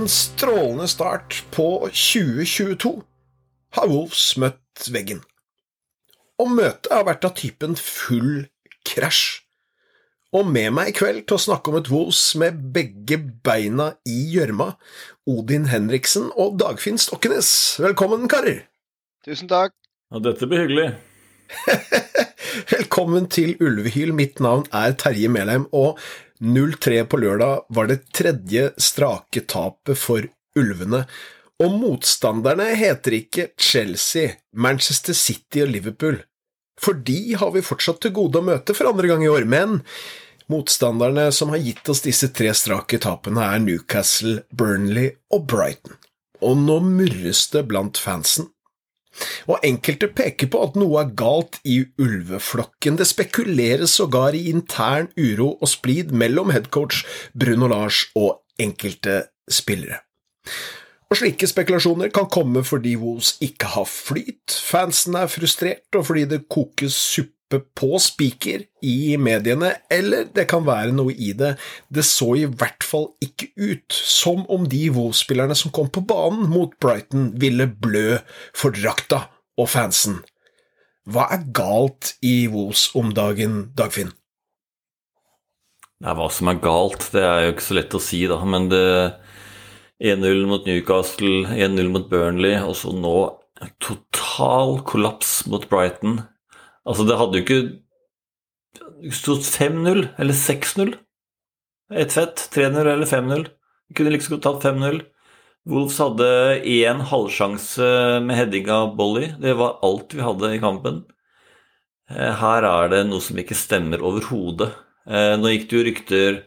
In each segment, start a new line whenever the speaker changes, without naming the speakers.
En strålende start på 2022 har Wolves møtt veggen. Og møtet har vært av typen full krasj. Og med meg i kveld til å snakke om et Wolves med begge beina i gjørma, Odin Henriksen og Dagfinn Stokkenes. Velkommen, karer!
Tusen takk.
Ja, dette blir hyggelig.
Velkommen til Ulvehyl. Mitt navn er Terje Melheim, og 0-3 på lørdag var det tredje strake tapet for ulvene. Og motstanderne heter ikke Chelsea, Manchester City og Liverpool. For de har vi fortsatt til gode å møte for andre gang i år, men motstanderne som har gitt oss disse tre strake tapene, er Newcastle, Burnley og Brighton. Og nå murres det blant fansen. Og enkelte peker på at noe er galt i ulveflokken. Det spekuleres sågar i intern uro og splid mellom headcoach Bruno Lars og enkelte spillere. Og Slike spekulasjoner kan komme fordi Wolves ikke har flyt, fansen er frustrert, og fordi det kokes suppe på spiker i mediene, eller det kan være noe i det. Det så i hvert fall ikke ut som om de Wolves-spillerne som kom på banen mot Brighton, ville blø for drakta og fansen. Hva er galt i Wolves om dagen, Dagfinn?
Nei, hva som er galt, det er jo ikke så lett å si, da. Men det 1-0 mot Newcastle, 1-0 mot Burnley, og så nå total kollaps mot Brighton. Altså, det hadde jo ikke stått 5-0 eller 6-0. Ett fett. 3-0 eller 5-0. Vi kunne liksom godt tatt 5-0. Wolves hadde én halvsjanse med heading av Bolly. Det var alt vi hadde i kampen. Her er det noe som ikke stemmer overhodet. Nå gikk det jo rykter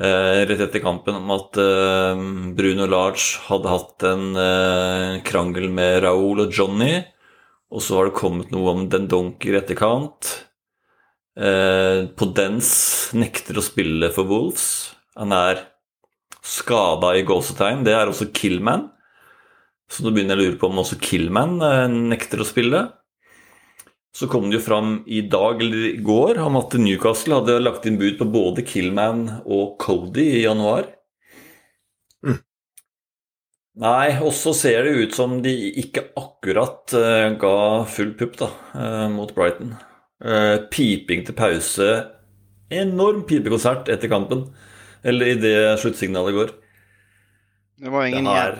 eh, rett etter kampen om at eh, Bruno Large hadde hatt en eh, krangel med Raoul og Johnny. Og så har det kommet noe om Den Donker i etterkant. Eh, Podence nekter å spille for Wolves. Han er skada i gåsetegn. Det er også Killman. Så nå begynner jeg å lure på om også Killman eh, nekter å spille. Så kom det jo fram i dag eller i går om at Newcastle hadde lagt inn bud på både Killman og Cody i januar. Nei, og så ser det ut som de ikke akkurat uh, ga full pupp da, uh, mot Brighton. Uh, piping til pause. Enorm pipekonsert etter kampen. Eller i det sluttsignalet går.
Det var ingen
Det her,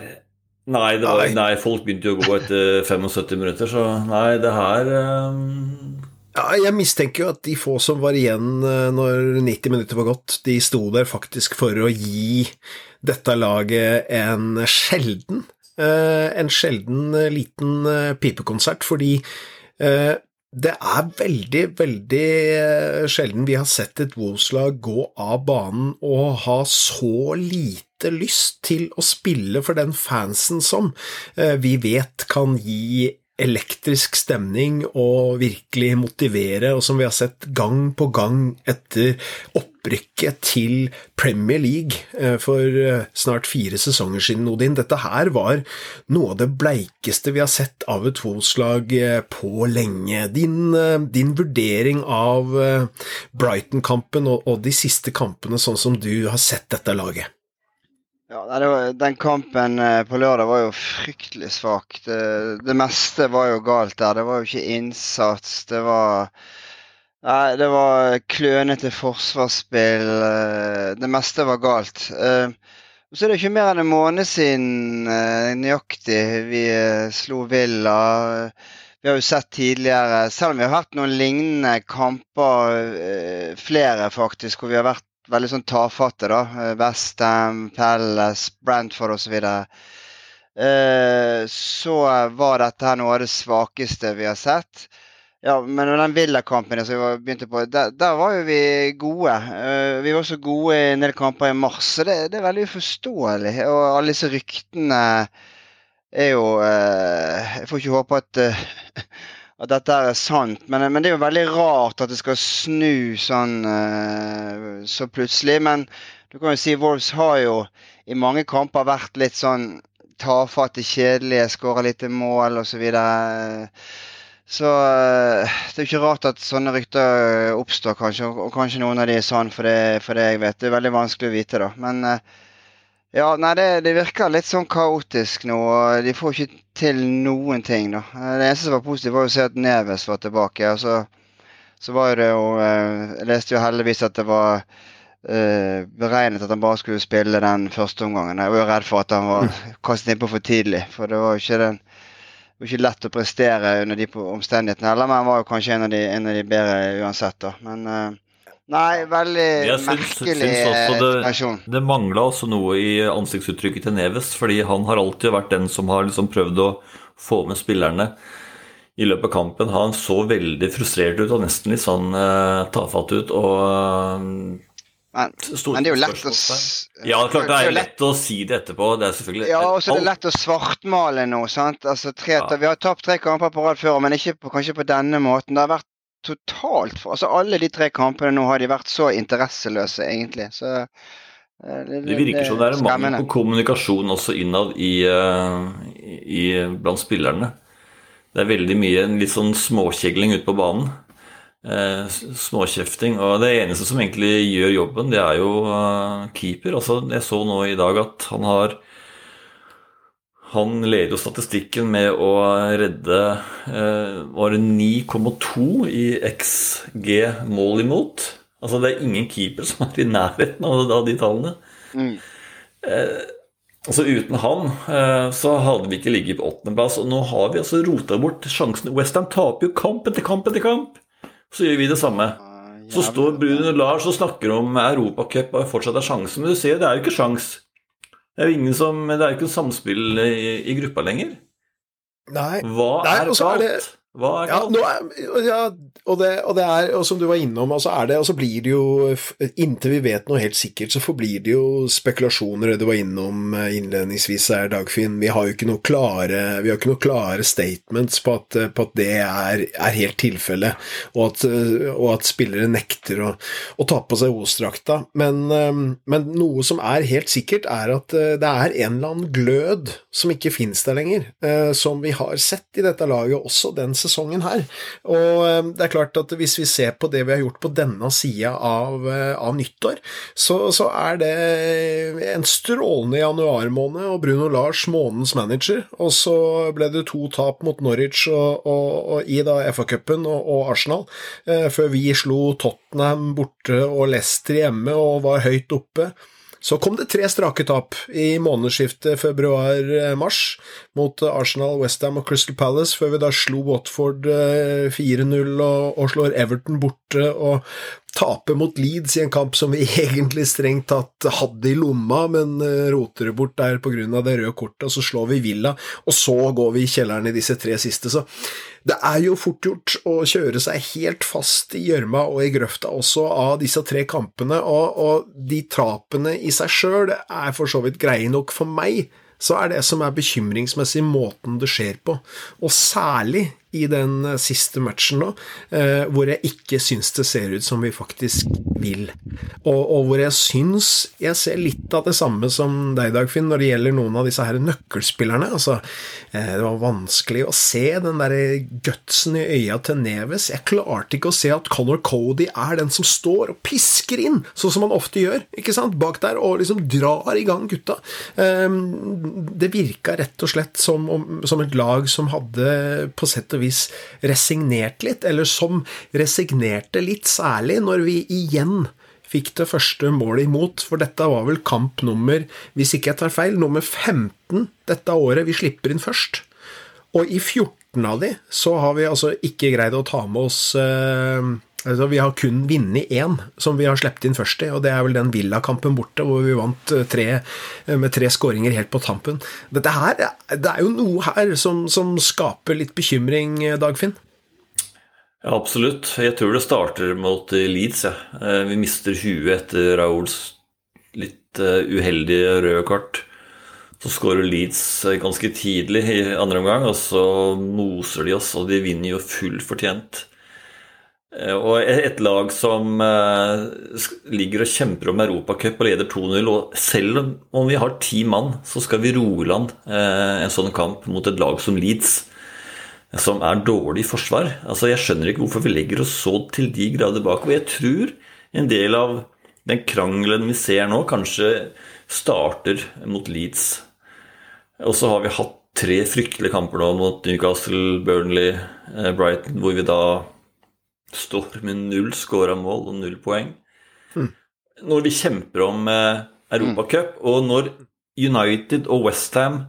nei, var,
nei,
folk begynte jo å gå etter 75 minutter, så nei, det her um,
Ja, jeg mistenker jo at de få som var igjen eh, når 90 minutter var gått, de sto der faktisk for å gi dette laget en sjelden, eh, en sjelden eh, liten pipekonsert, fordi det er veldig, veldig sjelden vi har sett et Wolves-lag gå av banen og ha så lite lyst til å spille for den fansen som vi vet kan gi elektrisk stemning og virkelig motivere, og som vi har sett gang på gang etter opprykket til Premier League eh, for eh, snart fire sesonger siden, Odin. Dette her var noe av det bleikeste vi har sett av et Wolves-lag eh, på lenge. Din, din vurdering av Brighton-kampen og, og de siste kampene, sånn som du har sett dette laget?
Ja, var, Den kampen eh, på lørdag var jo fryktelig svak. Det, det meste var jo galt der. Det var jo ikke innsats. Det var Nei, det var klønete forsvarsspill. eh, Det meste var galt. Eh, og Så er det ikke mer enn en måned siden nøyaktig vi slo Villa. Vi har jo sett tidligere, selv om vi har hatt noen lignende kamper, flere faktisk, hvor vi har vært veldig sånn tafatte, da. Eh, Westham, Palace, Brantford osv. Så, så var dette her noe av det svakeste vi har sett. Ja, men den Villa-kampen som vi begynte på, der, der var jo vi gode. Eh, vi var også gode i en del kamper i mars, så det, det er veldig uforståelig. Og alle disse ryktene er jo eh, Jeg får ikke håpe at, eh, at dette er sant, men, men det er jo veldig rart at det skal snu sånn uh, så plutselig. Men du kan jo si Wolves har jo i mange kamper vært litt sånn tafatte, kjedelige, skåra lite mål osv. Så, videre. så eh, det er jo ikke rart at sånne rykter oppstår, kanskje. Og, kanskje noen av de er sann, for det, for det jeg vet. Det er veldig vanskelig å vite, da. Men eh, Ja, nei, det, det, virker litt sånn kaotisk nå. og De får ikke til noen ting, da. Det eneste som var positivt, var å se at Neves var tilbake. og så, så var det jo eh, Jeg leste jo heldigvis at det var uh, beregnet at han bare skulle spille den første omgangen. Jeg var jo redd for at han var kastet innpå for tidlig. For det var jo ikke, ikke lett å prestere under de omstendighetene heller. Men han var jo kanskje en av de, en av de bedre uansett, da. Men uh, Nei, veldig jeg syns, merkelig
situasjon. Det, det mangla også noe i ansiktsuttrykket til Neves, fordi han har alltid vært den som har liksom prøvd å få med spillerne i løpet av kampen. Han så veldig frustrert ut og nesten litt sånn uh, tafatt ut. og uh,
men, men, det er jo lett å
Ja, klart det er lett å si det etterpå. Det er selvfølgelig
Ja, og så er det lett å svartmale nå. sant? Altså, tre, ja. Vi har tapt tre kamper på rad før, men ikke på, kanskje på denne måten. Det har vært totalt for altså Alle de tre kampene nå har de vært så interesseløse, egentlig. Så
eh, det, det, virker som det er en mangel på kommunikasjon også innad i, eh, i, blant spillerne. Det er veldig mye litt sånn småkjegling ute på banen. Eh, småkjefting. Og det eneste som egentlig gjør jobben, det er jo eh, keeper. Altså, jeg så nå i dag at han har han leder jo statistikken med å redde eh, Var det 9,2 i XG mål imot? Altså det er ingen keeper som er i nærheten av, de tallene. Mm. Eh, altså Uten han eh, så hadde vi ikke ligget på åttendeplass. Og nå har vi altså rota bort sjansen. Westham taper jo kamp etter kamp etter kamp. Så gjør vi det samme. Så står Bruno Lars og snakker om Europacup og fortsatt er sjanse, men du ser det er jo ikke sjans. Det er jo ingen som, det er ikke samspill i, i gruppa lenger.
Nei.
Hva
Nei,
er galt? Hva er
galt? Ja, er, ja og, det, og, det, er, og som du var innom, altså er det, og så blir det jo Inntil vi vet noe helt sikkert, så forblir det jo spekulasjoner, det du var innom eh, innledningsvis her, Dagfinn. Vi har jo ikke noe klare, vi har ikke noe klare statements på at, på at det er, er helt tilfelle, og, og at, spillere nekter å, å ta på seg O-strakta. Men, eh, men noe som er helt sikkert, er at eh, det er en eller annen glød som ikke finnes der lenger, som vi har sett i dette laget også den sesongen her. Og eh, det er klart at hvis vi ser på det vi har gjort på denne sida av, eh, av, nyttår, så, så, er det en strålende januarmåned og Bruno Lars månedens manager. Og så ble det to tap mot Norwich og, og, og i da FA-cupen og, og, Arsenal, eh, før vi slo Tottenham borte og Leicester hjemme og var høyt oppe. Så kom det tre strake tap i månedsskiftet februar-mars mot Arsenal, Westham og Crystal Palace, før vi da slo Watford 4-0 eh, og, og slår Everton borte og taper mot Leeds i en kamp som vi egentlig strengt tatt hadde i lomma, men eh, roter det bort der pga. det røde kortet, og så slår vi Villa, og så går vi i kjelleren i disse tre siste. Så det er jo fort gjort å kjøre seg helt fast i gjørma og i grøfta også av disse tre kampene, og, og de trapene i seg sjøl er for så vidt greie nok for meg. Så er det som er bekymringsmessig måten det skjer på, og særlig i den eh, siste matchen nå, eh, hvor jeg ikke syns det ser ut som vi faktisk vil. Og, og, hvor jeg syns jeg ser litt av det samme som deg, Dagfinn, når det gjelder noen av disse her nøkkelspillerne. Altså, eh, det var vanskelig å se den der gutsen i øya til Neves. Jeg klarte ikke å se at Conor Cody er den som står og pisker inn, sånn som han ofte gjør, ikke sant, bak der, og liksom drar i gang gutta. Det virka rett og slett som, som et lag som hadde på sett og vis resignert litt, eller som resignerte litt, særlig når vi igjen fikk det første målet imot, for dette var vel kamp nummer, hvis ikke jeg tar feil, nummer 15 dette året vi slipper inn først. Og i 14 av de så har vi altså ikke greid å ta med oss eh, Altså, vi har kun vunnet én som vi har sluppet inn først i, og det er vel den Villa-kampen borte, hvor vi vant eh, tre, eh, med tre skåringer helt på tampen. Dette her, Det er jo noe her som, som skaper litt bekymring, eh, Dagfinn?
Ja, absolutt. Jeg tror det starter mot Leeds. Ja. Vi mister huet etter Rauls litt uheldige røde kart. Så skårer Leeds ganske tidlig i andre omgang, og så moser de oss, og de vinner jo fullt fortjent. Eh, og et lag som eh, ligger og kjemper om Europacup og leder 2-0. Og selv om vi har ti mann, så skal vi roe land eh, en sånn kamp mot et lag som Leeds. Som er dårlig forsvar. Altså Jeg skjønner ikke hvorfor vi legger oss så til de grader bak. Og jeg tror en del av den krangelen vi ser nå, kanskje starter mot Leeds. Og så har vi hatt tre fryktelige kamper nå mot Newcastle, Burnley, Brighton, hvor vi da står med null scora mål og null poeng. Mm. Når vi kjemper om eh, Europacup, mm. og når United og Westham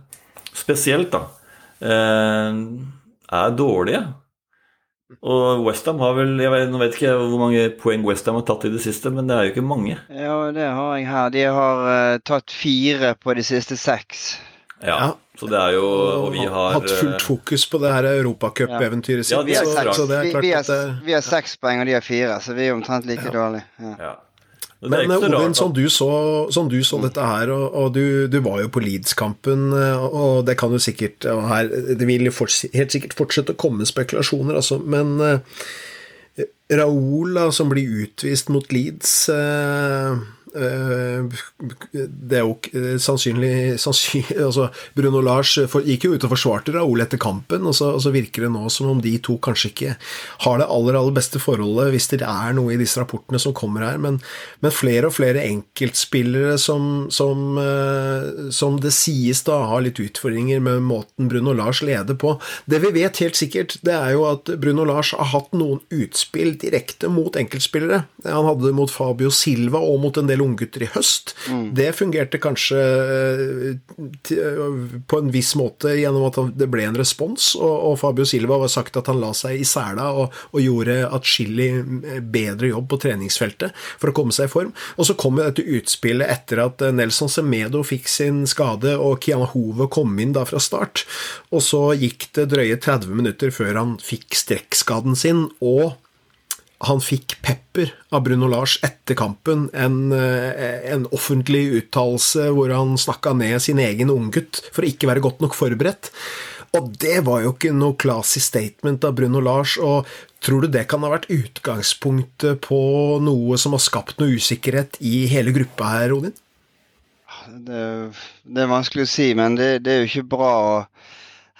spesielt da eh, er dårlige og Westham har vel jeg vet, Nå vet ikke hvor mange poeng Westham har tatt i det siste, men det er jo ikke mange.
Ja, det har jeg her. De har uh, tatt fire på de siste seks.
Ja, ja. så det er jo Og vi har
Hatt fullt eh, fokus på det her europacup-eventyret sitt. Ja,
vi, har, så, vi, vi, har, vi er seks poeng, og de har fire, så vi er omtrent like ja. dårlige. Ja.
Men Odin, som du så, som du så dette her, og, og du, du, var jo på Leeds-kampen, eh, og det kan jo sikkert og her, Det vil jo helt sikkert fortsette å komme spekulasjoner, altså, men uh, Raoul, som blir utvist mot Leeds uh, Eh, det er jo eh, sannsynlig, sannsynlig altså Bruno Lars gikk jo ut og forsvarte Raoul etter kampen, og så, og så, virker det nå som om de to kanskje ikke har det aller aller beste forholdet, hvis det er noe i disse rapportene som kommer her. Men, men flere og flere enkeltspillere som, som, eh, som, det sies da har litt utfordringer med måten Bruno Lars leder på. Det vi vet helt sikkert, det er jo at Bruno Lars har hatt noen utspill direkte mot enkeltspillere. Han hadde det mot Fabio Silva og mot en del unggutter i høst. Mm. Det fungerte kanskje eh, på en viss måte gjennom at det ble en respons, og, Fabio Silva var sagt at han la seg i sela og, og gjorde atskillig eh, bedre jobb på treningsfeltet for å komme seg i form. Og så kom dette utspillet etter at eh, Nelson Semedo fikk sin skade og Kiana Hove kom inn da fra start. Og så gikk det drøye 30 minutter før han fikk strekkskaden sin, og han fikk pepper av Bruno Lars etter kampen. En, eh, en offentlig uttalelse hvor han snakka ned sin egen unggutt for å ikke være godt nok forberedt. Og det var jo ikke noe classy statement av Bruno Lars. og Tror du det kan ha vært utgangspunktet på noe som har skapt noe usikkerhet i hele gruppa her, Odin?
Det, det er vanskelig å si, men det, det er jo ikke bra å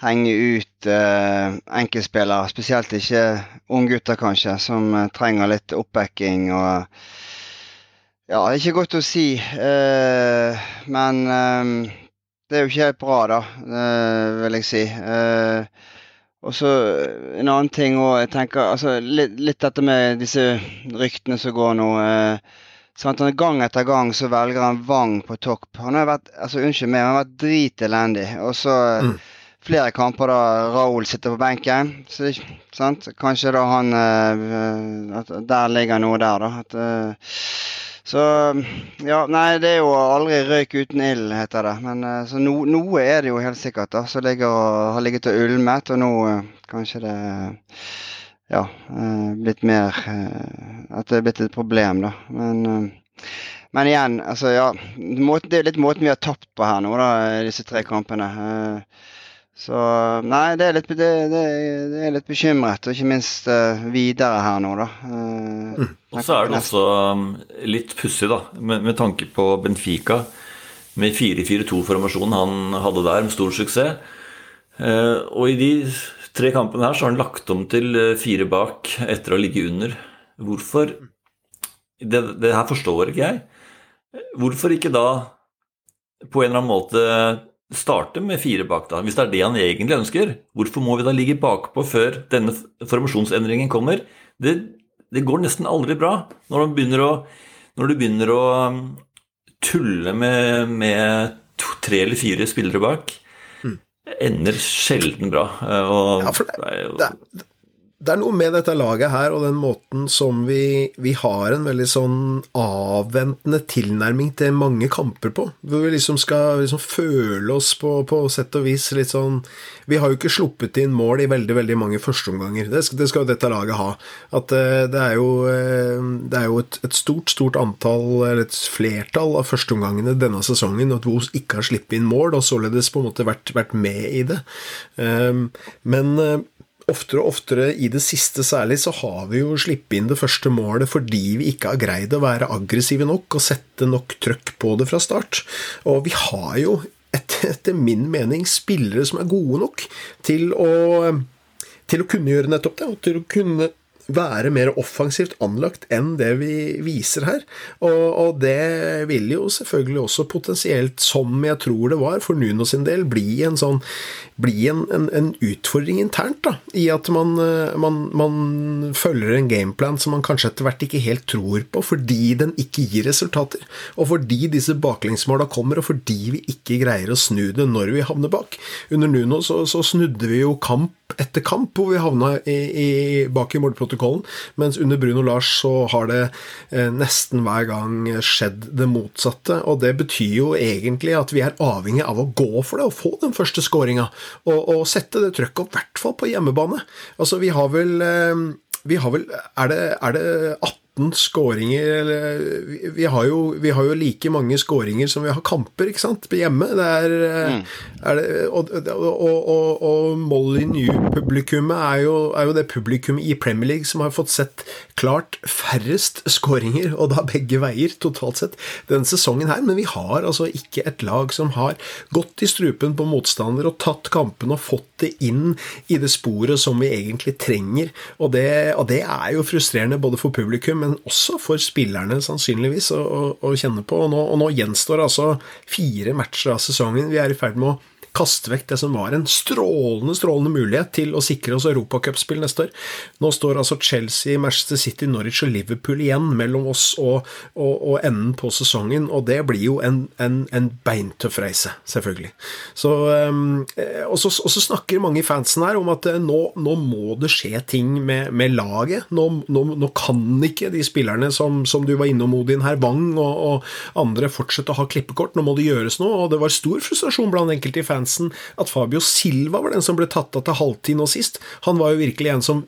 henge ut eh, enkeltspillere. Spesielt ikke unggutter, kanskje, som eh, trenger litt oppbacking. og Ja, det er ikke godt å si, eh, men eh, det er jo ikke helt bra, da, eh, vil jeg si. Eh, og så en annen ting òg. Jeg tenker altså, litt, litt, dette med disse ryktene som går nå. Sant? Gang etter gang så velger han Wang på topp. Han har vært altså unnskyld meg, han har vært dritelendig. Og så mm flere kamper da Raoul sitter på benken. Så, sant? Kanskje da han uh, at Der ligger noe der, da. At, uh, så ja, nei, det er jo aldri røyk uten ild, heter det. Men uh, så no, noe er det jo helt sikkert, da. Som har ligget og ulmet, og nå kanskje det ja, blitt mer At det er blitt et problem, da. Men men igjen, altså ja, det er litt måten vi har tapt på her nå, da, disse tre kampene. Så nei, det er litt, det, det, det er litt bekymret, og ikke minst uh, videre her nå, da. Uh,
mm. Og så er det også um, litt pussig, da, med, med, tanke på Benfica. Med 4-4-2-formasjonen han hadde der, med stor suksess. Uh, og i de tre kampene her så har han lagt om til fire bak etter å ligge under. Hvorfor? Det, det her forstår ikke jeg. Hvorfor ikke da på en eller annen måte starte med fire bak, da, hvis det er det han egentlig ønsker. Hvorfor må vi da ligge bakpå før denne formasjonsendringen kommer? Det, det går nesten aldri bra når, begynner å, når du begynner å um, tulle med, med to, tre eller fire spillere bak. Mm. Ender sjelden bra. Og
ja, for det, det, det er noe med dette laget her og den måten som vi, vi har en veldig sånn avventende tilnærming til mange kamper på. Hvor vi liksom skal liksom føle oss på, på sett og vis litt sånn Vi har jo ikke sluppet inn mål i veldig veldig mange førsteomganger. Det, det skal jo dette laget ha. At uh, det er jo, uh, det er jo et, et, stort, stort antall, eller et flertall av førsteomgangene denne sesongen at Vos ikke har sluppet inn mål, og således på en måte vært, vært med i det. Um, men oftere og oftere i det siste særlig, så har vi jo sluppet inn det første målet fordi vi ikke har greid å være aggressive nok og sette nok trøkk på det fra start. Og vi har jo, etter, min mening, spillere som er gode nok til å, til å kunne gjøre nettopp det, og til å kunne være mer offensivt anlagt enn det vi viser her. Og, og, det vil jo selvfølgelig også potensielt, som jeg tror det var for Nuno sin del, bli en sånn bli en, en, en utfordring internt, da, i at man, man, man, følger en gameplan som man kanskje etter hvert ikke helt tror på, fordi den ikke gir resultater, og fordi disse baklengsmåla kommer, og fordi vi ikke greier å snu det når vi havner bak. Under Nuno så, så snudde vi jo kamp etter kamp hvor vi havna i, i, bak i mordprotokollen. mens under Bruno Lars så har det eh, nesten hver gang skjedd det motsatte. Og det betyr jo egentlig at vi er avhengig av å gå for det og få den første skåringa, og, og, sette det trøkket i hvert fall på hjemmebane. Altså, vi har vel eh, vi har vel Er det, er det 18 18 skåringer vi, vi, har jo, vi, har jo, like mange skåringer som vi har kamper, ikke sant, hjemme. Det er, mm. er det, og, og, og, og Molyneux-publikummet er, er, jo det publikummet i Premier League som har fått sett klart færrest skåringer, og da begge veier, totalt sett, denne sesongen her. Men vi har altså ikke et lag som har gått i strupen på motstander og tatt kampen og fått det inn i det sporet som vi egentlig trenger. Og det, og det er jo frustrerende både for publikum men også for spillerne, sannsynligvis, å, å, å kjenne på. Og nå, og nå, gjenstår altså fire matcher av sesongen. Vi er i ferd med å kaste vekk det som var en strålende strålende mulighet til å sikre oss europacupspill neste år. Nå står altså Chelsea, Manchester City, Norwich og Liverpool igjen mellom oss og, og, og enden på sesongen, og det blir jo en, en, en beintøff reise, selvfølgelig. Så, um, og, så, og, så, snakker mange i fansen her om at eh, nå, nå må det skje ting med, med laget. Nå, nå, nå, kan ikke de spillerne som, som du var innom, Odin her, Wang og, andre, fortsette å ha klippekort. Nå må det gjøres noe, og det var stor frustrasjon blant enkelte i fansen fansen at Fabio Silva var den som ble tatt av til halvtid nå sist. Han var jo virkelig en som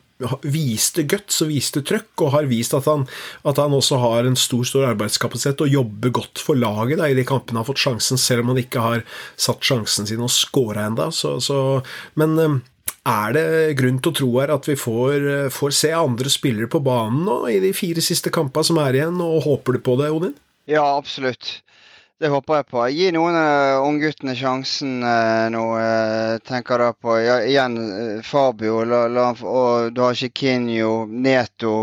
viste guts og viste trøkk, og har vist at han, at han også har en stor stor arbeidskapasitet og jobber godt for laget da, i de kampene han har fått sjansen, selv om han ikke har satt sjansen sin og scora ennå. Men eh, er det grunn til å tro her at vi får, eh, får se andre spillere på banen nå i de fire siste kampene som er igjen, og håper du på det, Odin?
Ja, absolutt. Det håper jeg på. Gi noen av uh, ungguttene sjansen uh, nå, uh, tenker jeg på. Ja, igjen Fabio la, la, og du har Chiquinho, Neto.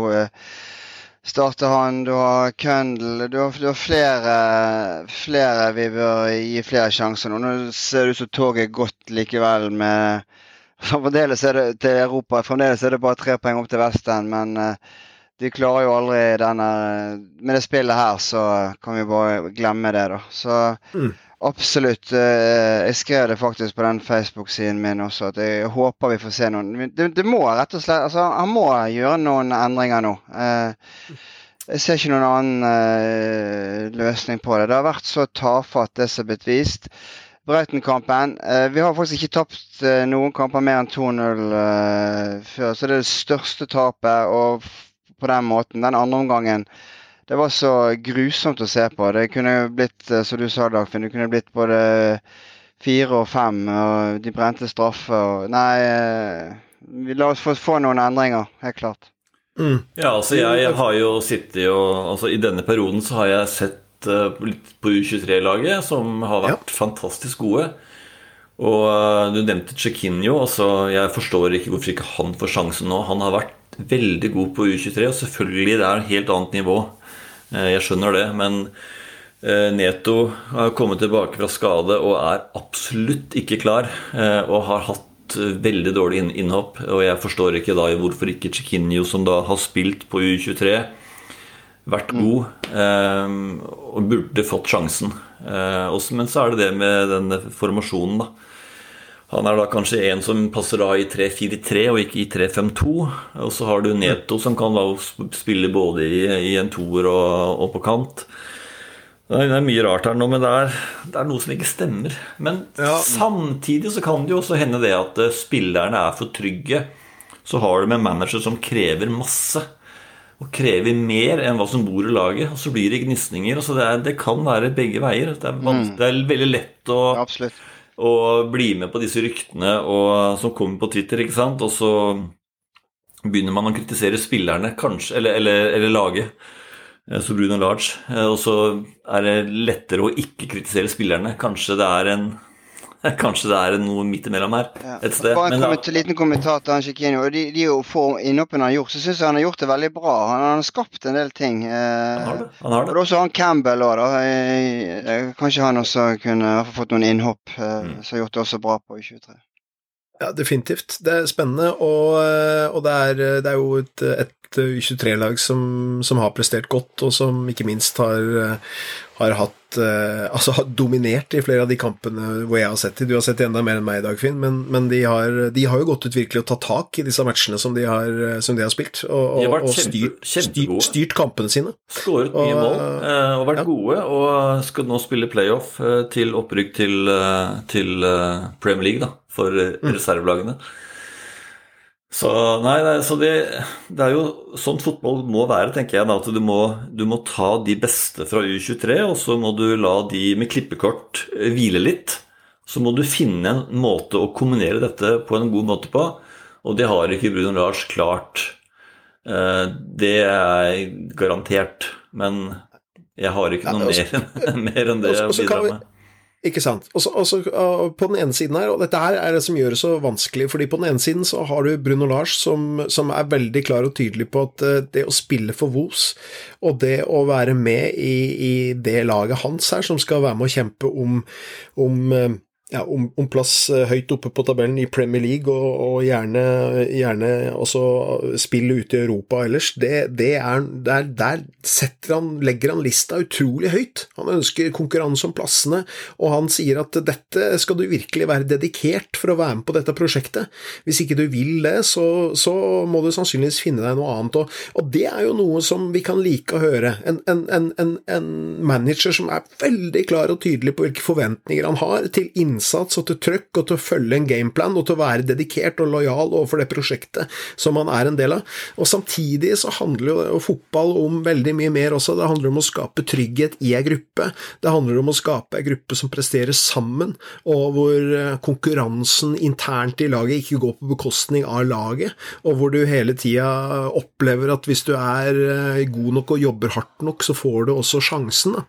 starter han, du har Kendal du, du, har flere, flere vi bør gi flere sjanser nå. Nå ser det ut som toget er gått likevel med Fremdeles er det til Europa. Fremdeles er det bare tre poeng opp til Vesten, men de klarer jo aldri denne Med det spillet her så kan vi bare glemme det, da. Så mm. absolutt. Eh, jeg skrev det faktisk på den Facebook-siden min også, at jeg håper vi får se noen Det, det må rett og slett Altså, han må gjøre noen endringer nå. Eh, jeg ser ikke noen annen løsning på det. Det har vært så tafatt, det som er blitt vist. Brauten-kampen vi har faktisk ikke tapt noen kamper mer enn 2-0 før, så det er det største tapet. Og på den måten. Den andre omgangen det var så grusomt å se på. Det kunne blitt, eh, som du sa, Dagfinn, det kunne blitt både fire og fem. Og de brente straffer. Nei, eh, la oss få, få noen endringer, helt klart.
Mm. Ja, altså jeg har jo sittet og altså I denne perioden så har jeg sett uh, litt på U23-laget, som har vært ja. fantastisk gode. Og uh, du nevnte Cekinio. Altså, jeg forstår ikke hvorfor ikke han får sjansen nå. Han har vært veldig god på U23, og selvfølgelig det er et helt annet nivå. Eh, jeg skjønner det, men eh, Neto har kommet tilbake fra skade og er absolutt ikke klar. Eh, og har hatt veldig dårlig innhopp. Og jeg forstår ikke da hvorfor ikke Chiquinho, som da har spilt på U23, vært mm. god og burde fått sjansen. Men så er det det med denne formasjonen, da. Han er da kanskje en som passer da i 3-4-3 og ikke i 3-5-2. Og så har du Neto som kan spille både i, i en toer og, og, på kant. Det er mye rart her nå, men det er, det er noe som ikke stemmer. Men ja. samtidig så kan det jo også hende det at eh, spillerne er for trygge. Så har du med en manager som krever masse. Og krever mer enn hva som bor i laget. Og så blir det gnisninger. Så det, er, det kan være begge veier. Det er, mm. det er veldig lett å
Absolutt
og bli med på disse ryktene og, som kommer på Twitter, ikke sant? og så begynner man å kritisere spillerne, kanskje, eller, eller, eller laget. Eh, så Bruno Large. Eh, og så er det lettere å ikke kritisere spillerne. Kanskje det er en Kanskje det er noe midt imellom her
Ja.
et sted.
Bare en
Men,
komment, liten kommentar til han og De, de få innhoppene han har gjort, så syns jeg han har gjort det veldig bra. Han, han har skapt en del ting.
han har
Eh,
det. Han har
og det er også han Campbell òg, da. Eh, eh, Kanskje han også kunne fått noen innhopp, eh,
Mm.
som har gjort det også bra på i 23.
Ja, definitivt. Det er spennende, og, eh, og det, er, det er jo et, et U23-lag som, som har prestert godt, og som ikke minst har, eh, har hatt eh, Altså har dominert i flere av de kampene hvor jeg har sett dem. Du har sett enda mer enn meg i dag, Finn, men, men de, har, de har jo gått ut virkelig og tatt tak i disse matchene som de har, som de har spilt, og,
De har
og, og styrt, styrt, styrt kampene sine.
Skåret mye
Og,
mål eh, og vært
ja.
gode, og skal nå spille playoff eh, til opprykk til, eh, til eh, Premier League, da, for eh,
Mm.
reservelagene. Så nei, nei så det, det er jo sånn fotball må være, tenker jeg. At du må, du må ta de beste fra U23, og så må du la de med klippekort hvile litt. Så må du finne en måte å kombinere dette på en god måte på, og det har ikke Bruno Lars klart. Eh, Det er garantert, men jeg har ikke noe mer, mer enn det å bidra med.
Ikke sant. Og så- og så, uh, på den ene siden her, og dette her er det som gjør det så vanskelig, fordi på den ene siden så har du Bruno Lars som, som er veldig klar og tydelig på at uh, det å spille for Vos, og det å være med i, i det laget hans her, som skal være med å kjempe om, om uh, ja, om, om plass uh, høyt oppe på tabellen i Premier League, og, og gjerne, gjerne også spille ute i Europa ellers, det, det er, der, der han, legger han lista utrolig høyt. Han ønsker konkurranse om plassene, og han sier at dette skal du virkelig være dedikert for å være med på dette prosjektet. Hvis ikke du vil det, så, så må du sannsynligvis finne deg noe annet. Og, og det er jo noe som vi kan like å høre. En, en, en, en manager som er veldig klar og tydelig på hvilke forventninger han har til innsats og til trøkk og til å følge en gameplan og til å være dedikert og lojal overfor det prosjektet som man er en del av. Og samtidig så handler jo fotball om veldig mye mer også. Det handler om å skape trygghet i ei gruppe. Det handler om å skape ei gruppe som presterer sammen, og hvor eh, konkurransen internt i laget ikke går på bekostning av laget, og hvor du hele tida opplever at hvis du er eh, god nok og jobber hardt nok, så får du også sjansen.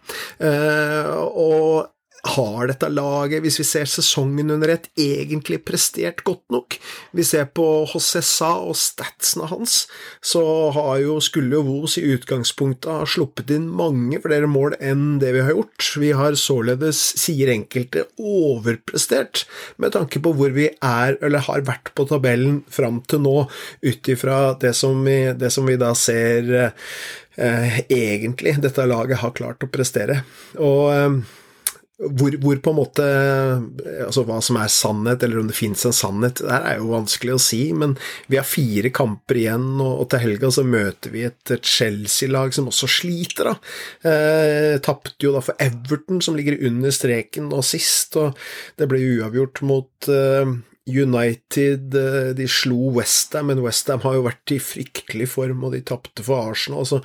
Eh, og har dette laget, hvis vi ser sesongen under ett, egentlig prestert godt nok? Vi ser på Hossessa Sa og statsene hans, så har jo, skulle Vos i utgangspunktet ha sluppet inn mange flere mål enn det vi har gjort. Vi har således, sier enkelte, overprestert med tanke på hvor vi er, eller har vært på tabellen fram til nå, ut ifra det, det som vi da ser eh, egentlig dette laget har klart å prestere. Og eh, hvor, hvor på en måte Altså hva som er sannhet, eller om det fins en sannhet, det er jo vanskelig å si, men vi har fire kamper igjen, og, og til helga så møter vi et, et Chelsea-lag som også sliter, da. Eh, Tapte jo da for Everton, som ligger under streken nå sist, og det ble uavgjort mot eh, United eh, de slo Westham, men Westham har jo vært i fryktelig form, og de tapte for Arsenal. Altså,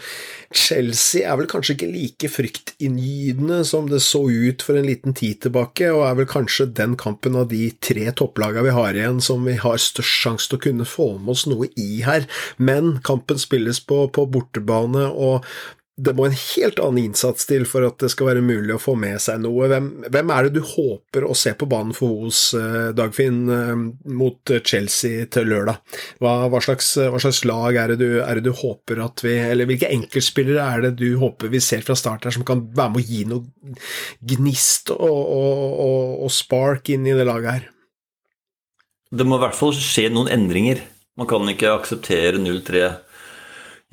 Chelsea er vel kanskje ikke like fryktinngytende som det så ut for en liten tid tilbake, og er vel kanskje den kampen av de tre topplagene vi har igjen som vi har størst sjanse til å kunne få med oss noe i her. Men kampen spilles på, på bortebane, og det må en helt annen innsats til for at det skal være mulig å få med seg noe. Hvem, hvem er det du håper å se på banen for Os, eh, Dagfinn, eh, mot Chelsea til lørdag? Hva, hva, slags, hva slags lag er det, du, er det du håper at vi Eller hvilke enkeltspillere er det du håper vi ser fra start her som kan være med å gi noe gnist og, og, og, og spark inn i det laget her?
Det må i hvert fall skje noen endringer. Man kan ikke akseptere 0-3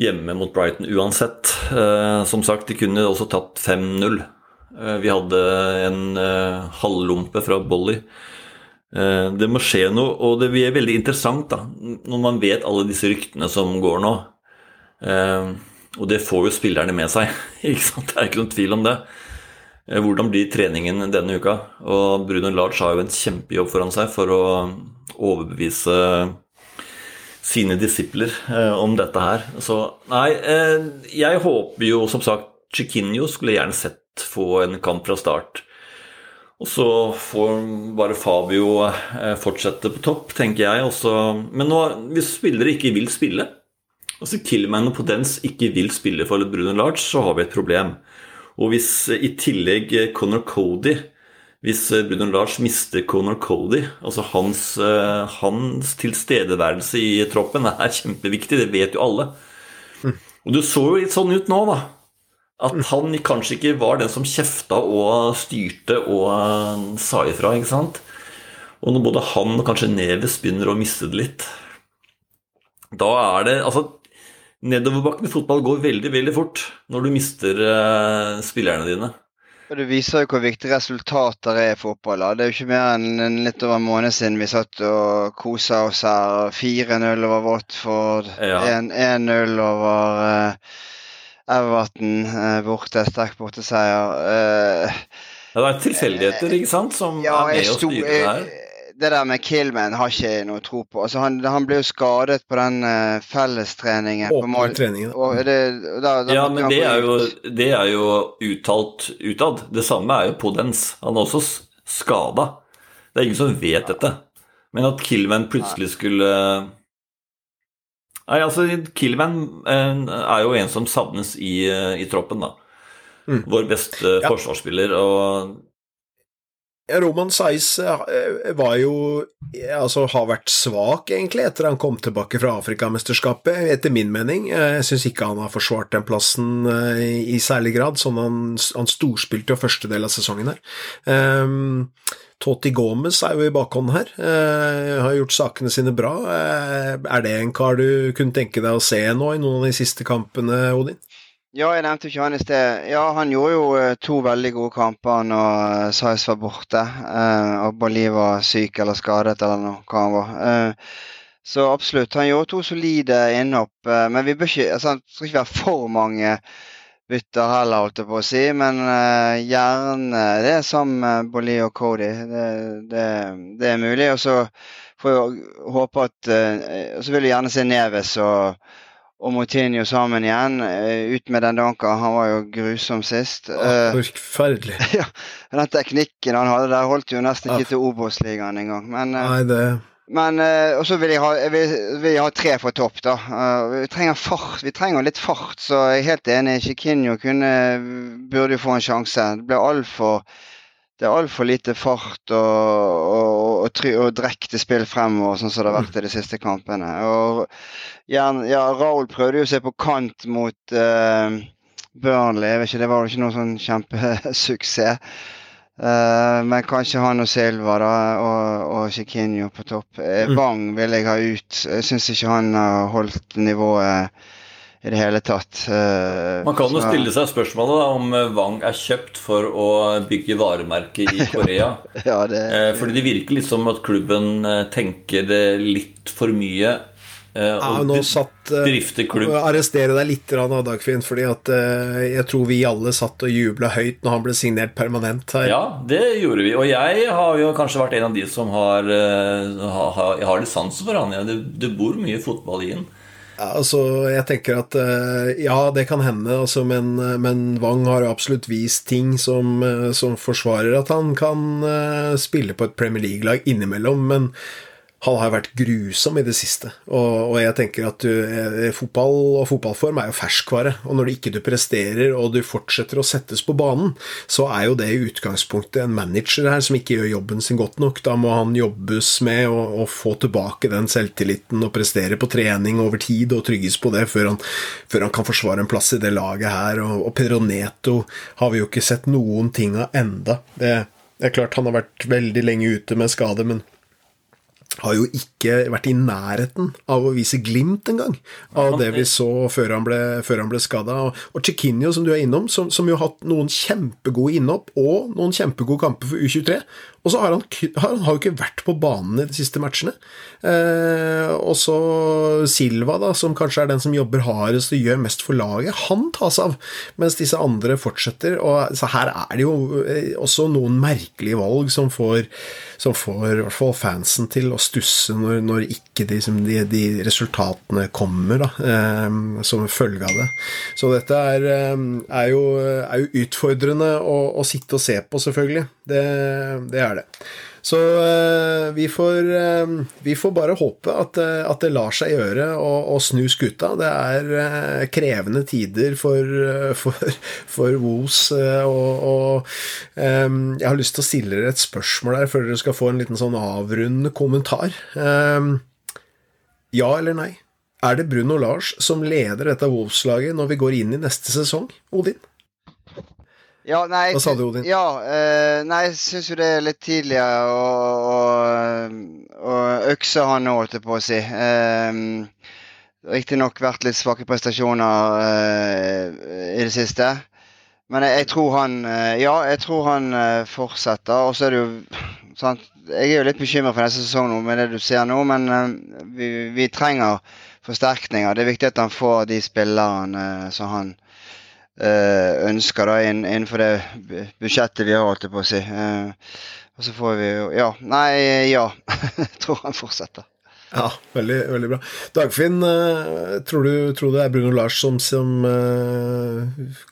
hjemme mot Brighton uansett. Eh, som sagt, de kunne også tatt 5-0. Eh, vi hadde en halvlompe halvlumpe fra Bolly. Eh, det må skje noe, og det blir veldig interessant da, når man vet alle disse ryktene som går nå. Eh, og det får jo spillerne med seg, ikke sant? det er ikke noen tvil om det. Eh, Hvordan blir treningen denne uka? Og Bruno Lars har jo en kjempejobb foran seg for å overbevise sine disipler eh, om dette her. Så nei, eh, jeg håper jo som sagt Chiquinho skulle gjerne sett få en kamp fra start. Og så får bare Fabio eh, fortsette på topp, tenker jeg. Også. Men nå, hvis spillere ikke vil spille, altså Killman og Potens ikke vil spille for Bruno Large, så har vi et problem. Og hvis i tillegg Conor Cody hvis Bruno Lars mister Conor Cody Altså hans, hans tilstedeværelse i troppen er kjempeviktig, det vet jo alle. Og du så jo litt sånn ut nå, da. At han kanskje ikke var den som kjefta og styrte og sa ifra, ikke sant. Og når både han og kanskje Neves begynner å miste det litt, da er det Altså, nedoverbakken i fotball går veldig, veldig fort når du mister uh, spillerne dine.
Det viser jo hvor viktig resultater er i fotball. Det er jo ikke mer enn litt over en måned siden vi satt og kosa oss her. 4-0 over Watford, 1-0 ja. over uh, Everton uh, borte. Sterk borteseier. Uh,
ja, det er tilfeldigheter, ikke sant, som ja, er med å styre det her
det der med Killman har ikke jeg noe tro på. Altså, han, han ble jo skadet på den uh, fellestreningen.
Åpne treningen.
Og det, da,
da, ja, men det er, jo, det er, jo, uttalt utad. Det samme er jo Podens. Han er også skada. Det er ingen som vet dette. Men at Killman plutselig skulle Nei, altså, Killman uh, er jo en som savnes i, uh, i troppen, da. Mm. Vår beste ja. forsvarsspiller. og
Roman Saiz eh, var jo Altså har vært svak, egentlig, etter han kom tilbake fra Afrikamesterskapet, etter min mening. Jeg syns ikke han har forsvart den plassen eh, i særlig grad, sånn han, han storspilte jo første del av sesongen her. Um, Toti Gomez er jo i bakhånd her, uh, har gjort sakene sine bra. Uh, er det en kar du kunne tenke deg å se nå i noen av de siste kampene, Odin?
Ja, jeg nevnte ikke han i sted. Ja, han gjorde jo eh, to veldig gode kamper når Sais var borte. Uh, og Bali var syk eller skadet eller noe, hva han var. Så absolutt. Han gjorde to solide innhopp. Men vi bør ikke, altså, det skal ikke være for mange bytter heller, holdt jeg på å si. Men gjerne det sammen med Bali og Cody. Det, det, det, er mulig. Og så får vi håpe at Og så vil vi gjerne se Neves og og Moutinho sammen igjen. Uh, ut med den danka. Han var jo grusom sist.
Uh, Forferdelig.
ja, Den teknikken han hadde der, holdt jo nesten ikke til Obos-ligaen engang. Men,
uh, Nei, det...
men Og så vil jeg, ha, vil, vil jeg ha tre for topp, da. vi trenger fart. Vi trenger litt fart, så jeg er helt enig. Chiquinho kunne, burde jo få en sjanse. Det ble altfor det er altfor lite fart og, og, og, og drekte spill fremover, sånn som det har vært i de siste kampene. Og, ja, Raoul prøvde jo å se på kant mot uh, Burnley. Vet ikke, Det var jo ikke noen sånn kjempesuksess. Uh, men kanskje han og Silva da, og, og Chiquinho på topp. Wang Bang vil jeg ha ut. Jeg syns ikke han har holdt nivået i det hele tatt.
Eh, Man kan jo stille seg spørsmålet da, om eh, Wang er kjøpt for å bygge varemerke i Korea.
ja, det...
Eh, fordi det virker litt som at klubben tenker det litt for mye.
Ja, nå satt Arrestere deg litt, Dagfinn, fordi at jeg tror vi alle satt og jubla høyt når han ble signert permanent her.
Ja, det gjorde vi. Og jeg har jo kanskje vært en av de som har, har, har litt sans for han. Ja. Det, det bor mye fotball i han.
Altså, jeg tenker at eh, ja, det kan hende, altså, men, eh, men, Wang har absolutt vist ting som, eh, som forsvarer at han kan spille på et Premier League-lag innimellom. Men han har vært grusom i det siste. Og, og jeg tenker at du, eh, fotball og fotballform er jo ferskvare. Og når du ikke du presterer, og du fortsetter å settes på banen, så er jo det i utgangspunktet en manager her som ikke gjør jobben sin godt nok. Da må han jobbes med å, få tilbake den selvtilliten og prestere på trening over tid og trygges på det før han, før han kan forsvare en plass i det laget her. Og, og Pedro Neto har vi jo ikke sett noen ting av enda. Det, det er klart han har vært veldig lenge ute med skade, men har jo ikke vært i nærheten av å vise glimt engang av det vi så før han ble, før ble skada. Og Chiquinho, som du er innom, som, som jo har hatt noen kjempegode innhopp og noen kjempegode kamper for U23, og så har han, han har jo ikke vært på banen i de siste matchene. Eh, og så Silva, da, som kanskje er den som jobber hardest og gjør mest for laget, han tas av, mens disse andre fortsetter. Og så her er det jo eh, også noen merkelige valg som får, som får i hvert fall fansen til å stusse når, når ikke de, de, de, resultatene kommer, da, eh, som følge av det. Så dette er, eh, er, jo, er jo, utfordrende å, å sitte og se på, selvfølgelig. Det, det er det. Så uh, vi, får, uh, vi, får, bare håpe at, uh, at, det lar seg gjøre å, å snu skuta. Det er krevende tider for, for, for Woos, og, og jeg har lyst til å stille dere et spørsmål der før dere skal få en liten sånn avrundende kommentar. Ja eller nei? Er det Bruno Lars som leder dette Wolves-laget når vi går inn i neste sesong, Odin?
Ja, nei,
Hva sa du, Odin?
Ja, uh, nei, jeg syns jo det er litt tidligere å, økse han nå, holdt jeg på å si. Uh, Riktignok vært litt svake prestasjoner uh, i det siste. Men jeg, jeg, tror han Ja, jeg tror han fortsetter. Og så er det jo sant, Jeg er jo litt bekymra for neste sesong nå med det du ser nå, men vi, vi, trenger forsterkninger. Det er viktig at han får de spillerne som han Eh, ønsker da innenfor det budsjettet vi har, holdt jeg på å si. Eh, og så får vi jo Ja. Nei, ja. Jeg tror han fortsetter.
Ja, veldig, veldig bra. Dagfinn, eh, tror du, tror du det er Bruno Lars som, som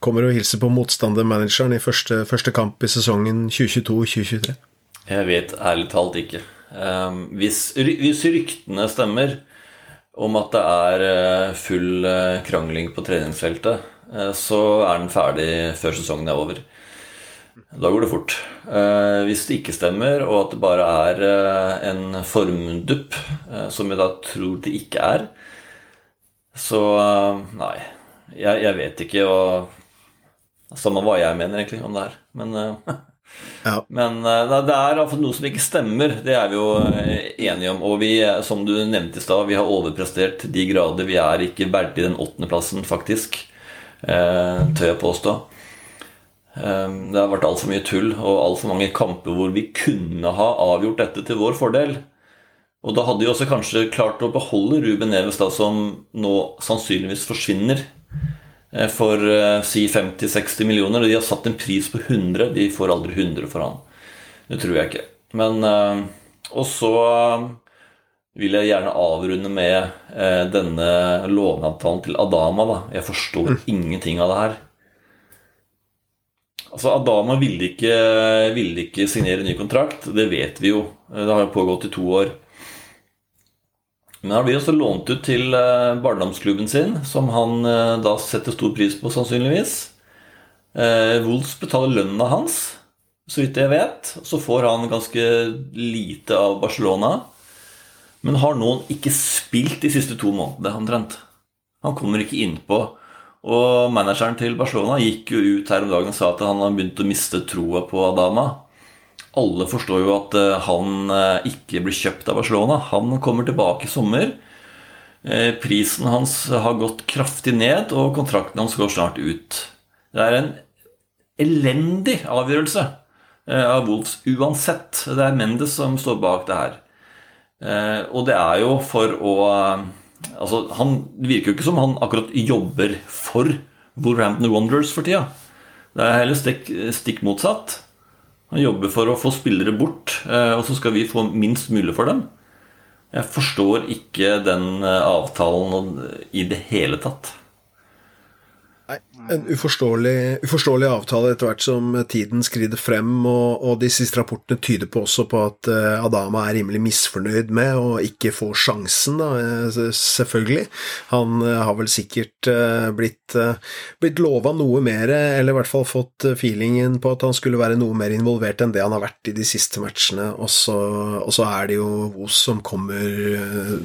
kommer og hilser på motstandermanageren i første, første kamp i sesongen 2022-2023?
Jeg vet ærlig talt ikke. hvis, hvis ryktene stemmer om at det er full krangling på treningsfeltet, Eh, så er den ferdig før sesongen er over. Da går det fort. Eh, hvis det ikke stemmer, og at det bare er eh, en formdupp, som jeg da tror det ikke er, så nei. Jeg, jeg vet ikke hva Samme hva jeg mener egentlig om det her. Men, ja. men det er iallfall noe som ikke stemmer. Det er vi jo enige om. Og vi, som du nevnte i stad, vi har overprestert til de grader. Vi er ikke verdig den åttendeplassen, faktisk. Eh, tør jeg påstå. Eh, det har vært altfor mye tull og altfor mange kamper hvor vi kunne ha avgjort dette til vår fordel. Og da hadde vi også kanskje klart å beholde Ruben Neves, da, som nå sannsynligvis forsvinner eh, for si 50-60 millioner. Og de har satt en pris på 100. De får aldri 100 for han. Det tror jeg ikke. Men Og så vil jeg gjerne avrunde med eh, denne låneavtalen til Adama. Da. Jeg forstår mm. ingenting av det her. Altså, Adama ville ikke, ville ikke signere ny kontrakt. Det vet vi jo. Det har jo pågått i to år. Men han blir også lånt ut til eh, barndomsklubben sin, som han eh, da setter stor pris på, sannsynligvis. Eh, Wolves betaler lønna hans, så vidt jeg vet. Så får han ganske lite av Barcelona. Men har noen ikke spilt de siste to månedene, omtrent? Han kommer ikke innpå. Og manageren til Barcelona gikk jo ut her om dagen og sa at han har begynt å miste troa på Adama. Alle forstår jo at eh, han eh, ikke blir kjøpt av Barcelona. Han kommer tilbake i sommer. Eh, prisen hans har gått kraftig ned, og kontrakten hans går snart ut. Det er en elendig avgjørelse av Wolves uansett. Det er Mendes som står bak det her. Eh, og det er jo for å eh, Altså, han virker jo ikke som han akkurat jobber for Wolverhampton Wanderers for tida. Det er heller stikk, stikk, motsatt. Han jobber for å få spillere bort, eh, og så skal vi få minst mulig for dem. Jeg forstår ikke den avtalen i det hele tatt.
Nei, en uforståelig, uforståelig, avtale etter hvert som tiden skrider frem, og, og, de siste rapportene tyder på også på at uh, Adama er rimelig misfornøyd med å ikke få sjansen, da, uh, selvfølgelig. Han uh, har vel sikkert blitt, blitt lova noe mer, eller i hvert fall fått feelingen på at han skulle være noe mer involvert enn det han har vært i de siste matchene, og så, og så er det jo Os som kommer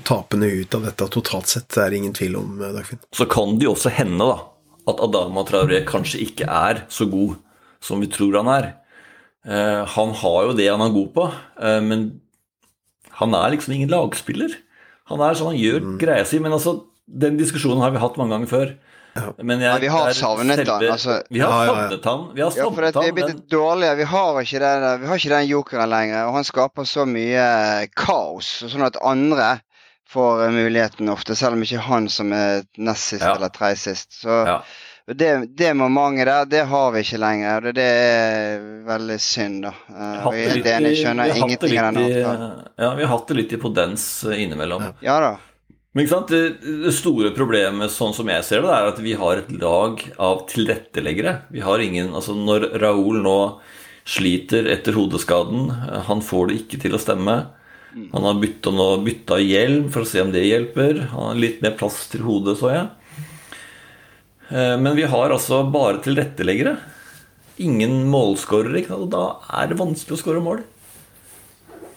tapende ut av dette totalt sett, det er ingen tvil om, Dagfinn.
Så kan det jo også hende, da at Adama Traoré kanskje ikke er så god som vi tror han er. Eh, han har jo det han er god på, eh, men han er liksom ingen lagspiller. Han er sånn, han gjør mm. greia si, men altså, den diskusjonen har vi hatt mange ganger før.
Men jeg, ja, vi har savnet han. Altså,
vi har savnet han. Vi har savnet ja,
for det er blitt dårligere. Vi har, ikke den, vi har ikke den jokeren lenger. Og han skaper så mye kaos, sånn at andre får muligheten ofte, selv om ikke han som er nest sist ja. eller tredje sist. Så ja. det, det momentet der, det har vi ikke lenger. Og det er veldig synd, da. Uh, er helt enig, skjønner ingenting av den avtalen.
Ja, vi har hatt det litt i podens innimellom.
Ja da.
Men ikke sant? Det, store problemet, sånn som jeg ser det, er at vi har et lag av tilretteleggere. Vi har ingen Altså, når Raoul nå sliter etter hodeskaden. Han får det ikke til å stemme. Han har bytta, bytta hjelm for å se om det hjelper. Han har litt mer plass til hodet, så jeg. Eh, men vi har altså bare tilretteleggere. Ingen målskårere. Og da er det vanskelig å skåre mål.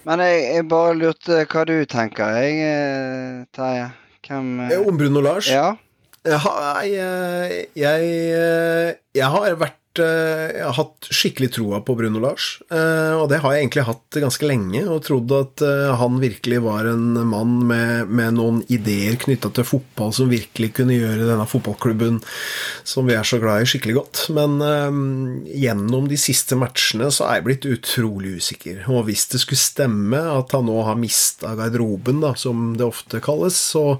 Men jeg, jeg, bare lurte hva du tenker, jeg, eh, Terje. Hvem
eh, Om Bruno Lars?
Ja.
Jeg, jeg, jeg, jeg har vært jeg har hatt skikkelig troa på Bruno Lars, eh, og det har jeg egentlig hatt ganske lenge. Og trodd at eh, han virkelig var en mann med, med noen ideer knytta til fotball som virkelig kunne gjøre denne fotballklubben som vi er så glad i, skikkelig godt. Men um, gjennom de siste matchene så er jeg blitt utrolig usikker. Og hvis det skulle stemme at han nå har mista garderoben, da, som det ofte kalles, så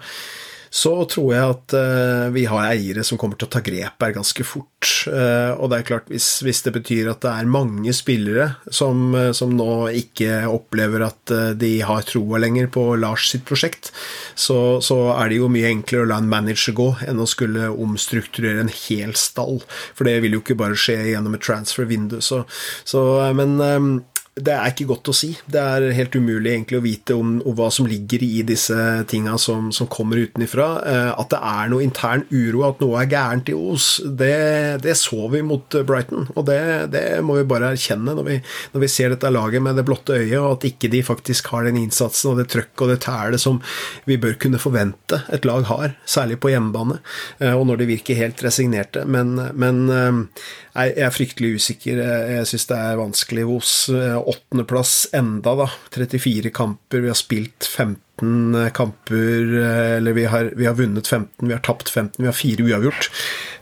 så tror jeg at uh, vi har eiere som kommer til å ta grep her ganske fort. Uh, og det er klart, hvis, hvis, det betyr at det er mange spillere som, uh, som nå ikke opplever at de har troa lenger på Lars sitt prosjekt, så, så, er det jo mye enklere å la en manager gå enn å skulle omstrukturere en hel stall. For det vil jo ikke bare skje gjennom et transfer-vindu. Så, så, men det er ikke godt å si. Det er helt umulig egentlig å vite om, om hva som ligger i disse tinga som, som, kommer utenifra. Eh, at det er noe intern uro, at noe er gærent i Os, det, det så vi mot Brighton. Og det, det må vi bare erkjenne når vi, når vi, ser dette laget med det blotte øyet, og at ikke de faktisk har den innsatsen og det trøkket og det tælet som vi bør kunne forvente et lag har, særlig på hjemmebane, eh, og når de virker helt resignerte. Men, men eh, jeg er fryktelig usikker. Jeg syns det er vanskelig hos eh, åttendeplass enda, da. 34 kamper. Vi har spilt 15 kamper eh, Eller vi har, vi har vunnet 15, vi har tapt 15, vi har fire uavgjort.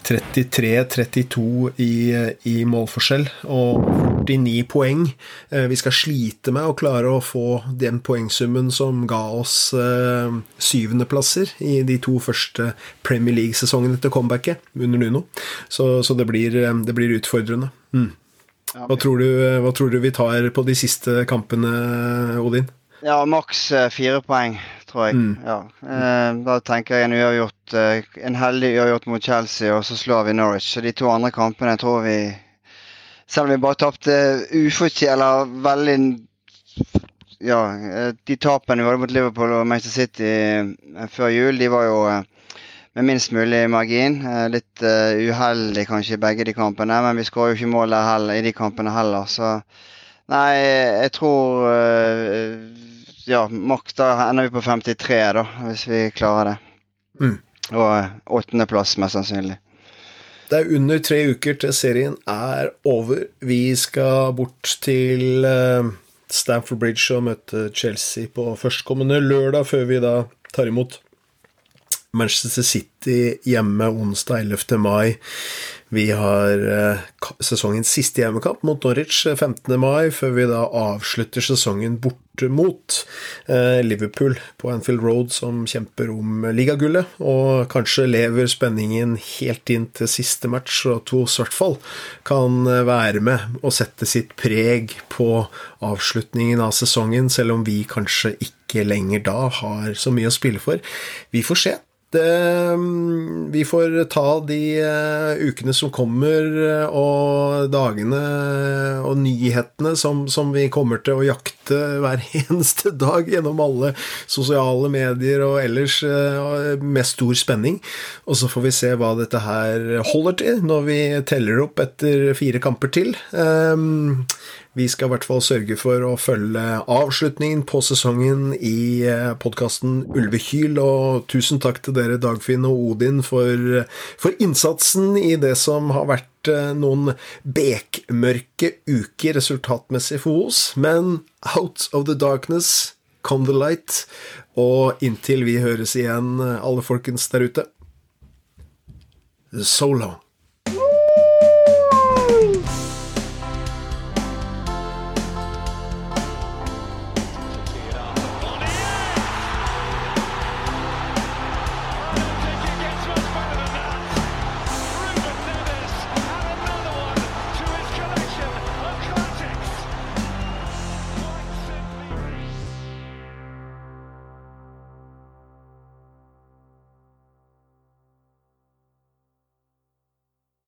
33-32 i, i, målforskjell og 49 poeng. Eh, vi skal slite med å klare å få den poengsummen som ga oss eh, syvendeplasser i de to første Premier League-sesongene til comebacket under Nuno. Så, så det, blir, eh, det, blir, utfordrende. Mm. Hva, tror du, hva tror du vi tar på de siste kampene, Odin?
Ja, maks fire poeng tror jeg. Mm. Ja. Eh, da tenker jeg en uavgjort, eh, en heldig uavgjort mot Chelsea, og så slår vi Norwich. Så de to andre kampene tror vi Selv om vi bare tapte ufortjent, eller veldig Ja, eh, de tapene vi hadde mot Liverpool og Manchester City eh, før jul, de var jo med minst mulig margin. Litt uh, uheldig kanskje i begge de kampene, men vi skårer jo ikke mål i de kampene heller. Så nei, jeg tror uh, ja, maks da ender vi på 53, da, hvis vi klarer det. Mm. Og eh, åttendeplass, mest sannsynlig.
Det er under tre uker til serien er over. Vi skal bort til uh, Stamford Bridge og møte Chelsea på førstkommende lørdag, før vi da tar imot Manchester City hjemme onsdag 11. mai. Vi har eh, sesongens siste hjemmekamp mot Norwich 15. mai, før vi da avslutter sesongen borte mot eh, Liverpool på Anfield Road, som kjemper om ligagullet. Og kanskje lever spenningen helt inn til siste match, og i hvert fall kan eh, være med og sette sitt preg på avslutningen av sesongen, selv om vi kanskje ikke lenger da har så mye å spille for. Vi får se. Det, mm, vi får ta de uh, ukene som kommer, uh, og dagene og nyhetene som, som, vi kommer til å jakte hver eneste dag gjennom alle sosiale medier og ellers med stor spenning. Og så får vi se hva dette her holder til når vi teller opp etter fire kamper til. Vi skal i hvert fall sørge for å følge avslutningen på sesongen i eh, podkasten Ulvekyl, og tusen takk til dere, Dagfinn og Odin, for, for innsatsen i det som har vært eh, noen bekmørke uker resultatmessig for oss, men out of the darkness come the light, og inntil vi høres igjen, alle folkens der ute, so long.